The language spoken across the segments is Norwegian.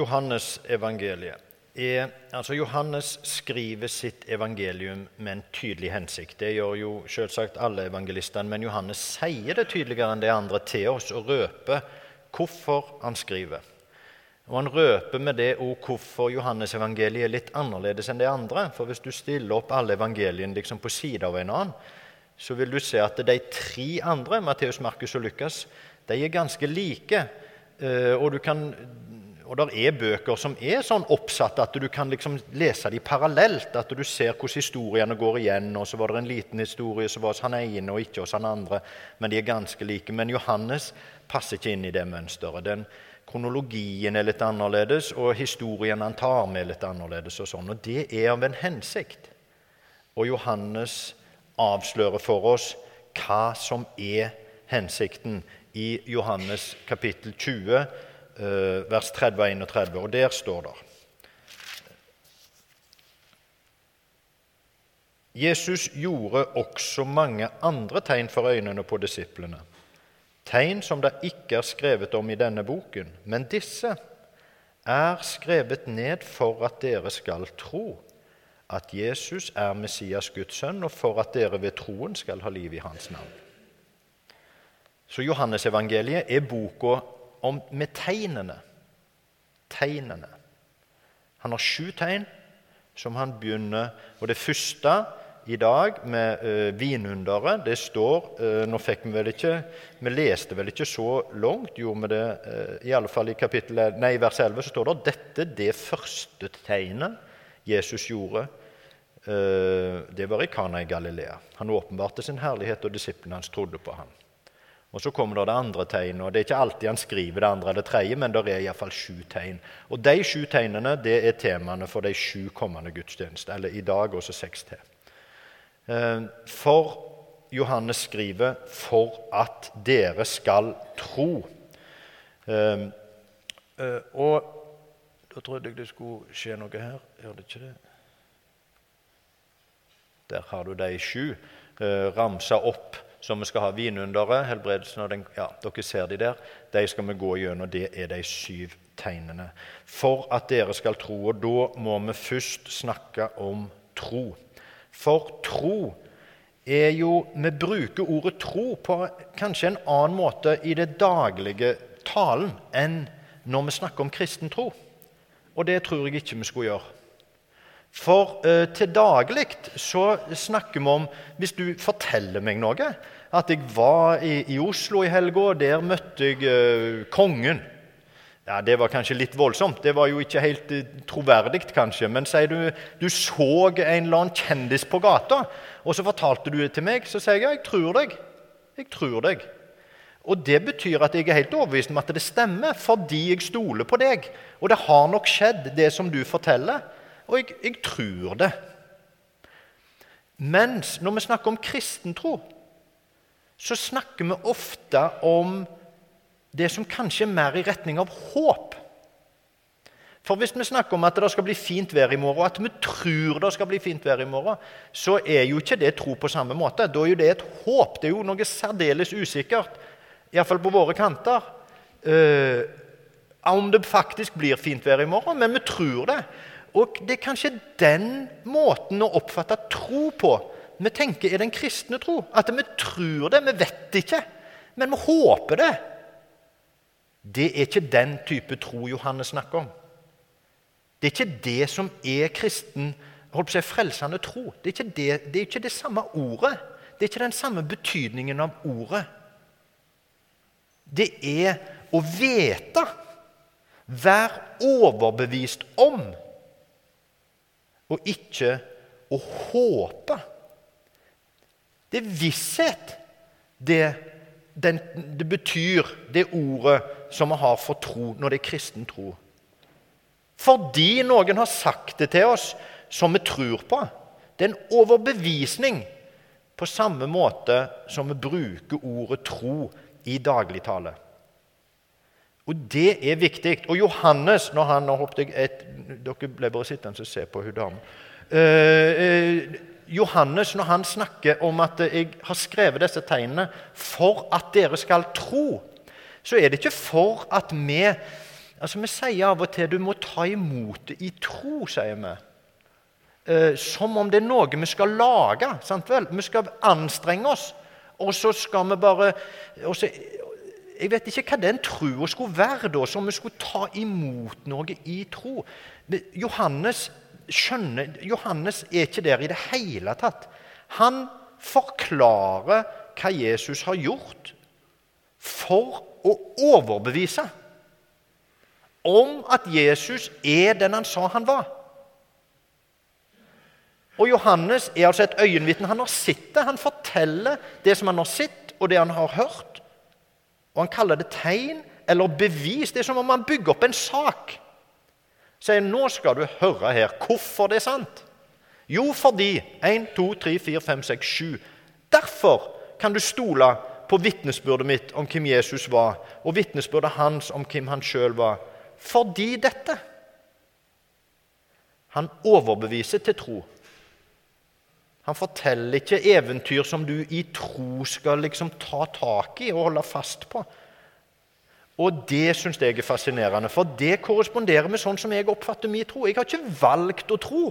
Johannes evangeliet er altså Johannes skriver sitt evangelium med en tydelig hensikt. Det gjør jo selvsagt alle evangelistene, men Johannes sier det tydeligere enn de andre til oss og røper hvorfor han skriver. Og Han røper med det òg hvorfor Johannes evangeliet er litt annerledes enn de andre. For hvis du stiller opp alle evangeliene liksom på siden av en annen, så vil du se at de tre andre, Matteus, Markus og Lukas, de er ganske like. Eh, og du kan og det er bøker som er sånn oppsatt at du kan liksom lese dem parallelt. At du ser hvordan historiene går igjen. og Så var det en liten historie som var hos han ene og ikke hos han andre. Men de er ganske like. Men Johannes passer ikke inn i det mønsteret. Den Kronologien er litt annerledes, og historien han tar med, er litt annerledes. Og sånn. Og det er av en hensikt. Og Johannes avslører for oss hva som er hensikten i Johannes kapittel 20 Eh, vers 30 og 31, og der står det Jesus gjorde også mange andre tegn for øynene på disiplene, tegn som det ikke er skrevet om i denne boken, men disse er skrevet ned for at dere skal tro at Jesus er Messias, Guds sønn, og for at dere ved troen skal ha liv i hans navn. Så Johannesevangeliet er boka om, med tegnene. Tegnene. Han har sju tegn som han begynner Og det første i dag med uh, vinunderet Det står uh, Nå fikk vi vel ikke Vi leste vel ikke så langt, gjorde vi det? Uh, I alle fall i kapittel, nei, vers 11 så står det dette det første tegnet Jesus gjorde. Det var i Kana i Galilea. Han åpenbarte sin herlighet, og disiplene hans trodde på ham. Og Så kommer det andre tegnet. og Det er ikke alltid han skriver det andre eller tredje, men det er iallfall sju tegn. Og De sju tegnene det er temaene for de sju kommende gudstjenester. Eller i dag også seks til. Eh, for Johannes skriver 'for at dere skal tro'. Eh, eh, og da trodde jeg det skulle skje noe her. Gjør det ikke det? Der har du de sju ramsa opp som vi skal ha vinunderet, helbredelsen og den, ja, Dere ser de der. De skal vi gå gjennom. Det er de syv tegnene. For at dere skal tro. Og da må vi først snakke om tro. For tro er jo Vi bruker ordet tro på kanskje en annen måte i det daglige talen enn når vi snakker om kristen tro. Og det tror jeg ikke vi skulle gjøre. For eh, til daglig så snakker vi om Hvis du forteller meg noe At jeg var i, i Oslo i helga, og der møtte jeg eh, kongen. Ja, Det var kanskje litt voldsomt. Det var jo ikke helt eh, troverdig, kanskje. Men sier du du så en eller annen kjendis på gata, og så fortalte du det til meg, så sier jeg jeg tror deg. Jeg tror deg. Og Det betyr at jeg er helt overbevist om at det stemmer, fordi jeg stoler på deg. Og det har nok skjedd, det som du forteller. Og jeg, jeg tror det. Mens når vi snakker om kristentro, så snakker vi ofte om det som kanskje er mer i retning av håp. For hvis vi snakker om at det skal bli fint vær i morgen, og at vi tror det skal bli fint vær i morgen, så er jo ikke det tro på samme måte. Da er jo det et håp. Det er jo noe særdeles usikkert, iallfall på våre kanter. Uh, om det faktisk blir fint vær i morgen, men vi tror det. Og det er kanskje den måten å oppfatte tro på vi tenker er den kristne tro. At vi tror det, vi vet ikke, men vi håper det. Det er ikke den type tro Johannes snakker om. Det er ikke det som er kristen holdt på å si, frelsende tro. Det er, ikke det, det er ikke det samme ordet. Det er ikke den samme betydningen av ordet. Det er å vite, være overbevist om og ikke å håpe. Det er visshet det, den, det betyr, det ordet som vi har for tro når det er kristen tro. Fordi noen har sagt det til oss som vi tror på. Det er en overbevisning på samme måte som vi bruker ordet tro i dagligtale. Og det er viktig. Og Johannes når han, nå håpet et, Dere ble bare sittende og se på hun damen. Eh, eh, Johannes, når han snakker om at jeg har skrevet disse tegnene for at dere skal tro, så er det ikke for at vi Altså, Vi sier av og til du må ta imot det i tro, sier vi. Eh, som om det er noe vi skal lage. sant vel? Vi skal anstrenge oss, og så skal vi bare så, Jeg vet ikke hva den troa skulle være, da, som vi skulle ta imot noe i tro. Johannes skjønner, Johannes er ikke der i det hele tatt. Han forklarer hva Jesus har gjort, for å overbevise om at Jesus er den han sa han var. Og Johannes er altså et øyenvitne. Han har sett det. Han forteller det som han har sett, og det han har hørt. Og han kaller det tegn eller bevis. Det er som om han bygger opp en sak. Sier nå skal du høre her hvorfor det er sant. Jo, fordi 1, 2, 3, 4, 5, 6, 7. Derfor kan du stole på vitnesbyrdet mitt om hvem Jesus var, og vitnesbyrdet hans om hvem han sjøl var. Fordi dette. Han overbeviser til tro. Han forteller ikke eventyr som du i tro skal liksom ta tak i og holde fast på. Og det syns jeg er fascinerende, for det korresponderer med sånn som jeg oppfatter min tro. Jeg har ikke valgt å tro.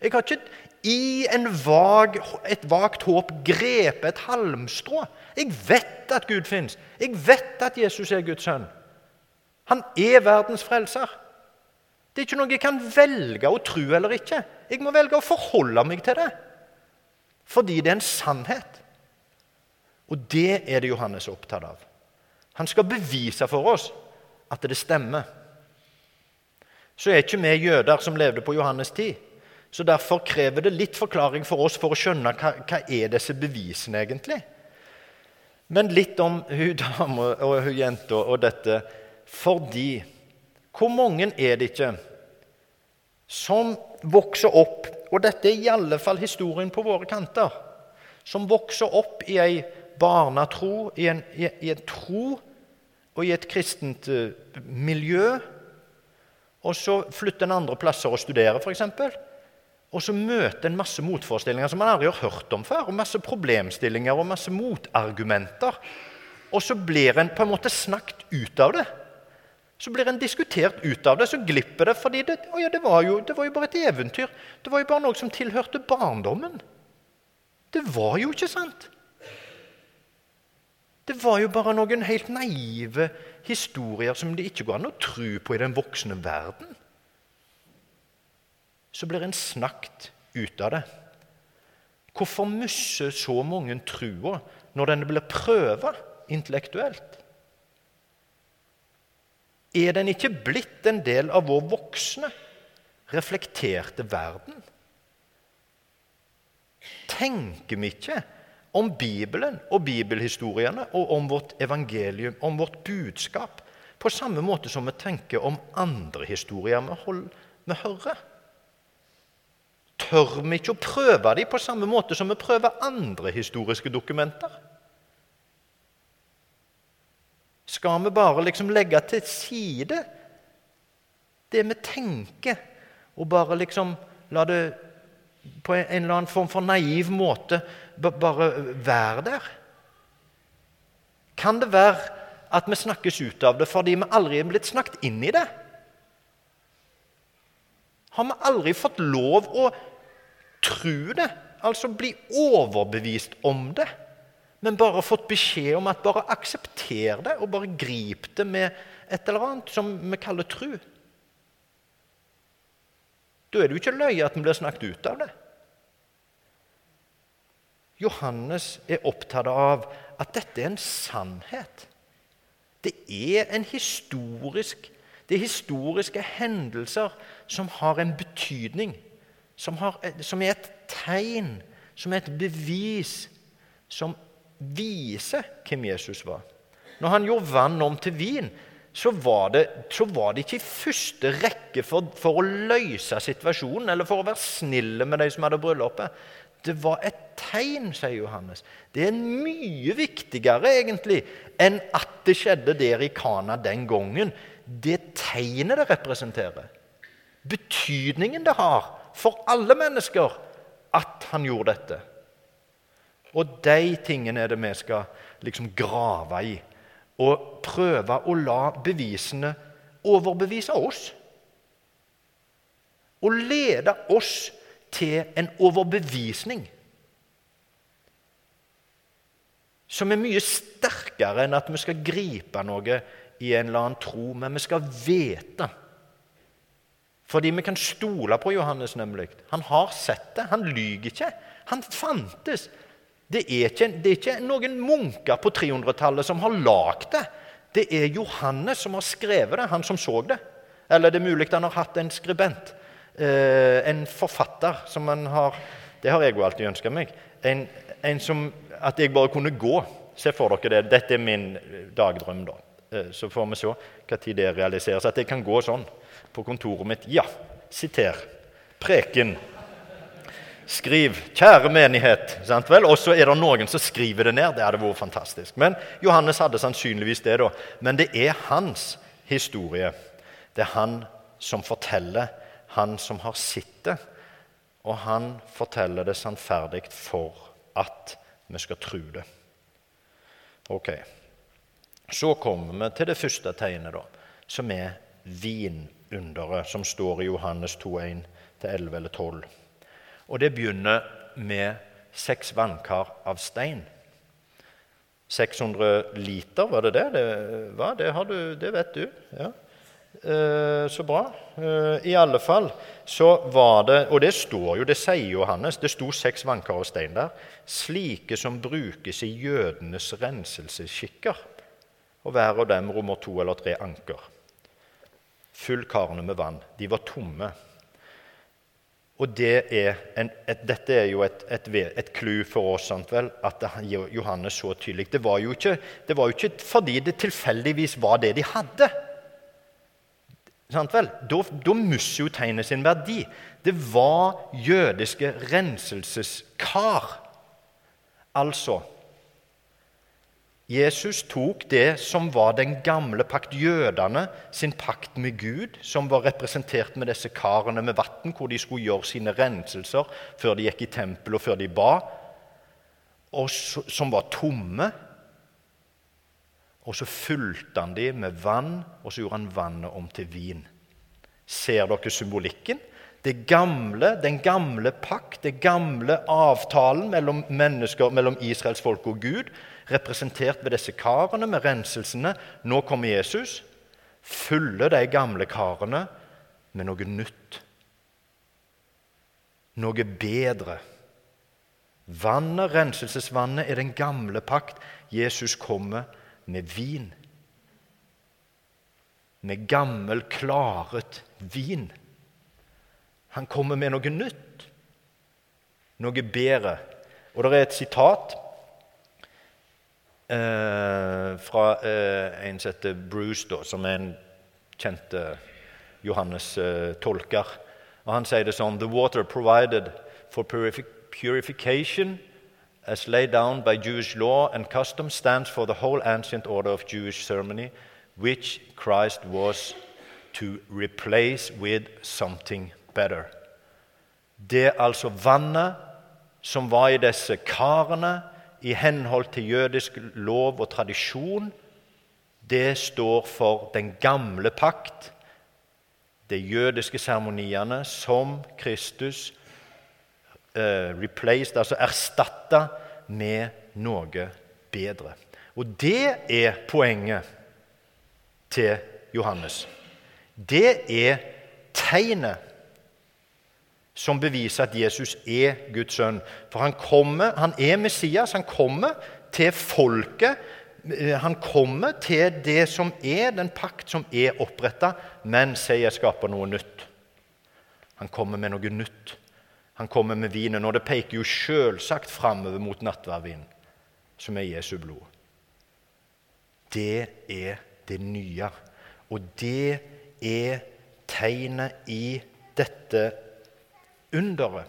Jeg har ikke i vag, et vagt håp grepet et halmstrå. Jeg vet at Gud fins. Jeg vet at Jesus er Guds sønn. Han er verdens frelser. Det er ikke noe jeg kan velge å tro eller ikke. Jeg må velge å forholde meg til det. Fordi det er en sannhet. Og det er det Johannes er opptatt av. Han skal bevise for oss at det stemmer. Så er ikke vi jøder som levde på Johannes' tid. Så Derfor krever det litt forklaring for oss for å skjønne hva, hva er disse bevisene egentlig Men litt om hun dama og hun jenta og dette. Fordi hvor mange er det ikke som vokser opp Og dette er i alle fall historien på våre kanter. Som vokser opp i ei barnetro, i en, i, i en tro og i et kristent uh, miljø. Og så flytter en andre plasser og studerer, f.eks. Og så møter en masse motforestillinger som man aldri har hørt om før. og Masse problemstillinger og masse motargumenter. Og så blir en på en måte snakket ut av det. Så blir en diskutert ut av det, så glipper det. fordi det, ja, det, var jo, det var jo bare et eventyr. Det var jo bare noe som tilhørte barndommen. Det var jo ikke sant. Det var jo bare noen helt naive historier som det ikke går an å tro på i den voksne verden. Så blir en snakket ut av det. Hvorfor mister så mange trua når den blir prøva intellektuelt? Er den ikke blitt en del av vår voksne, reflekterte verden? Tenker vi ikke om Bibelen og bibelhistoriene og om vårt evangelium, om vårt budskap, på samme måte som vi tenker om andre historier vi, hold, vi hører. Tør vi ikke å prøve dem på samme måte som vi prøver andre historiske dokumenter? Skal vi bare liksom legge til side det vi tenker, og bare liksom la det på en eller annen form for naiv måte bare være der? Kan det være at vi snakkes ut av det fordi vi aldri er blitt snakket inn i det? Har vi aldri fått lov å tro det, altså bli overbevist om det, men bare fått beskjed om at bare aksepter det og bare grip det med et eller annet som vi kaller tru? Da er det jo ikke løye at en blir snakket ut av det. Johannes er opptatt av at dette er en sannhet. Det er en historisk Det er historiske hendelser som har en betydning, som, har, som er et tegn, som er et bevis, som viser hvem Jesus var. Når han gjorde vann om til vin, så var det, så var det ikke i første rekke for, for, å løse situasjonen eller for å være snille med de som hadde bryllupet. Det var et tegn, sier Johannes. Det er mye viktigere egentlig enn at det skjedde der i Kana den gangen. Det tegnet det representerer. Betydningen det har for alle mennesker at han gjorde dette. Og de tingene er det vi skal liksom grave i. Og prøve å la bevisene overbevise oss. Og lede oss til en overbevisning som er mye sterkere enn at vi skal gripe noe i en eller annen tro, men vi skal vite. Fordi vi kan stole på Johannes, nemlig. Han har sett det. Han lyver ikke. Han fantes. Det er ikke, det er ikke noen munker på 300-tallet som har lagd det. Det er Johannes som har skrevet det, han som så det. Eller det er mulig han har hatt en skribent, eh, en forfatter, som han har Det har jeg jo alltid ønska meg. En, en som at jeg bare kunne gå. Se for dere det. Dette er min dagdrøm, da. Eh, så får vi se når det realiseres. At jeg kan gå sånn på kontoret mitt. Ja, siter. Preken. Skriv 'Kjære menighet'. sant vel? Og så er det noen som skriver det ned. Det hadde vært fantastisk. Men Johannes hadde sannsynligvis det, da. Men det er hans historie. Det er han som forteller, han som har sett det. Og han forteller det sannferdig for at vi skal tro det. Ok. Så kommer vi til det første tegnet, da, som er vinunderet, som står i Johannes 2,1 11 eller 12. Og det begynner med seks vannkar av stein. 600 liter, var det det? Det, var, det, du, det vet du. Ja. Eh, så bra. Eh, I alle fall så var det Og det står jo, det sier Johannes, det sto seks vannkar av stein der. Slike som brukes i jødenes renselsesskikker. Og hver av dem rommer to eller tre anker. Fyll karene med vann. De var tomme. Og det er en, et, dette er jo et, et, clou for oss, sant vel, at Johannes så tydelig. Det var, jo ikke, det var jo ikke fordi det tilfeldigvis var det de hadde. Sant vel? Da, da mister jo tegnet sin verdi. Det var jødiske renselseskar. Altså Jesus tok det som var den gamle pakt, jødene sin pakt med Gud, som var representert med disse karene med vann, hvor de skulle gjøre sine renselser før de gikk i tempelet og før de ba, og som var tomme. Og så fulgte han dem med vann, og så gjorde han vannet om til vin. Ser dere symbolikken? Det gamle, Den gamle pakt, det gamle avtalen mellom mennesker, mellom Israels folk og Gud, representert ved disse karene med renselsene. Nå kommer Jesus, fyller de gamle karene med noe nytt. Noe bedre. Vannet, renselsesvannet, er den gamle pakt. Jesus kommer med vin. Med gammel, klaret vin. Han kommer med noe nytt, noe bedre. Og det er et sitat eh, fra eh, en som heter Bruce, da, som er en kjent eh, Johannes-tolker. Og Han sier det sånn The water provided for purification as laid down by Jewish law and custom, stands for the whole ancient order of Jewish ceremony, which Christ was to replace with something better. Det er altså vannet som var i disse karene i henhold til jødisk lov og tradisjon. Det står for den gamle pakt, de jødiske seremoniene som Kristus uh, replaced, altså erstatta med noe bedre. Og det er poenget til Johannes. Det er tegnet som beviser at Jesus er Guds sønn. For han kommer, han er Messias. Han kommer til folket. Han kommer til det som er den pakt som er oppretta, men sier jeg skaper noe nytt. Han kommer med noe nytt. Han kommer med vinen, og det peker jo selvsagt framover mot nattverdvinen, som er Jesu blod. Det er det nye. Og det er tegnet i dette underet.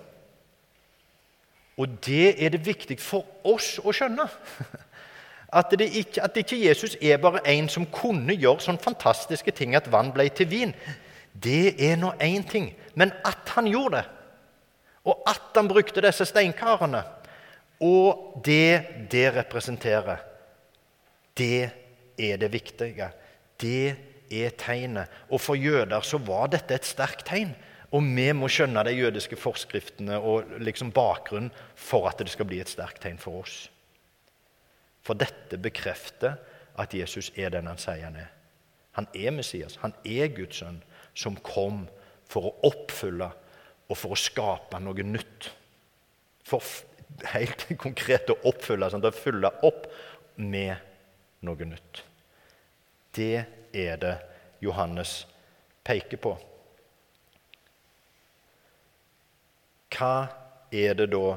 Og det er det viktig for oss å skjønne. At, ikke, at ikke Jesus er bare en som kunne gjøre sånne fantastiske ting at vann ble til vin. Det er nå én ting. Men at han gjorde det, og at han brukte disse steinkarene, og det det representerer, det er det viktige. Det er tegnet. Og for jøder så var dette et sterkt tegn. Og vi må skjønne de jødiske forskriftene og liksom bakgrunnen for at det skal bli et sterkt tegn for oss. For dette bekrefter at Jesus er den han sier han er. Han er Messias. Han er Guds sønn som kom for å oppfylle og for å skape noe nytt. For helt konkret å oppfylle, sånn, å fylle opp med noe nytt. Det er det Johannes peker på. Hva er det da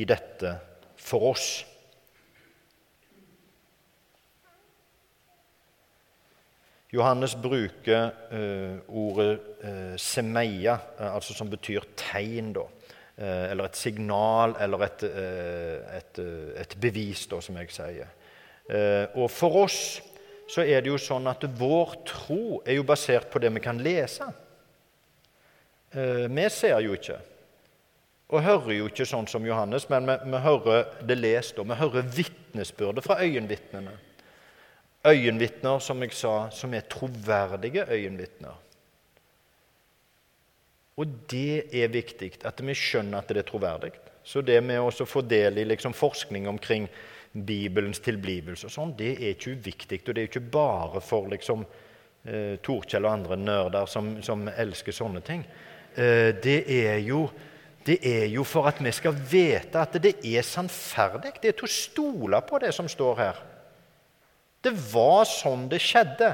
i dette for oss? Johannes bruker uh, ordet uh, semeia, uh, altså som betyr tegn, da. eller et signal, eller et, et, et bevis, da, som jeg sier. og for oss så er det jo sånn at vår tro er jo basert på det vi kan lese. vi ser jo ikke og hører jo ikke sånn som Johannes, men vi, vi hører det lest, og vi hører vitnesbyrdet fra øyenvitnene. Øyenvitner, som jeg sa, som er troverdige øyenvitner. Og det er viktig at vi skjønner at det er troverdig. Så det med å få del i liksom forskning omkring Bibelens tilblivelse og sånn, det er ikke uviktig. Og det er ikke bare for liksom, eh, Torkjell og andre nerder som, som elsker sånne ting. Eh, det, er jo, det er jo for at vi skal vite at det er sannferdig. Det er til å stole på det som står her. Det var sånn det skjedde.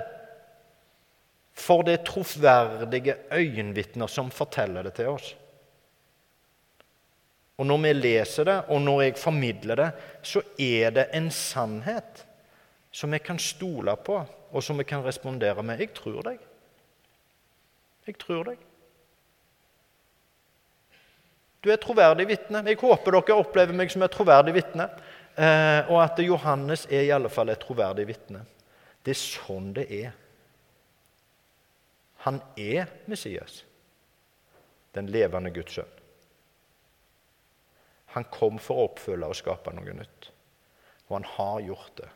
For det er troverdige øyenvitner som forteller det til oss. Og når vi leser det, og når jeg formidler det, så er det en sannhet som vi kan stole på, og som vi kan respondere med. 'Jeg tror deg.' Jeg tror deg. Du er et troverdig vitne. Jeg håper dere opplever meg som et troverdig vitne. Eh, og at Johannes er i alle fall et troverdig vitne. Det er sånn det er. Han er Messias, den levende Guds sønn. Han kom for å oppfylle og skape noe nytt. Og han har gjort det.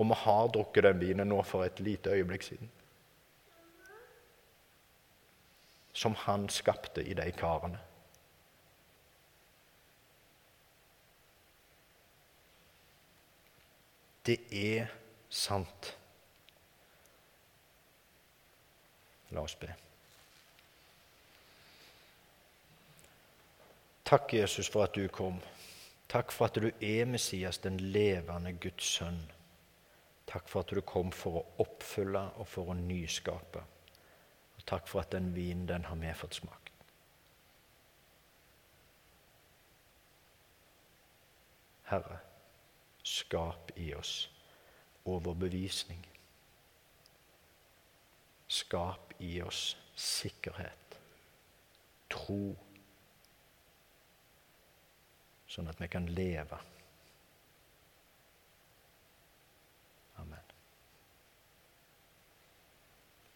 Og vi har drukket den vinen nå for et lite øyeblikk siden. Som han skapte i de karene. Det er sant. La oss be. Takk, Jesus, for at du kom. Takk for at du er Messias, den levende Guds sønn. Takk for at du kom for å oppfylle og for å nyskape. Og takk for at den vinen, den har vi fått smakt. Herre, Skap i oss overbevisning. Skap i oss sikkerhet, tro, sånn at vi kan leve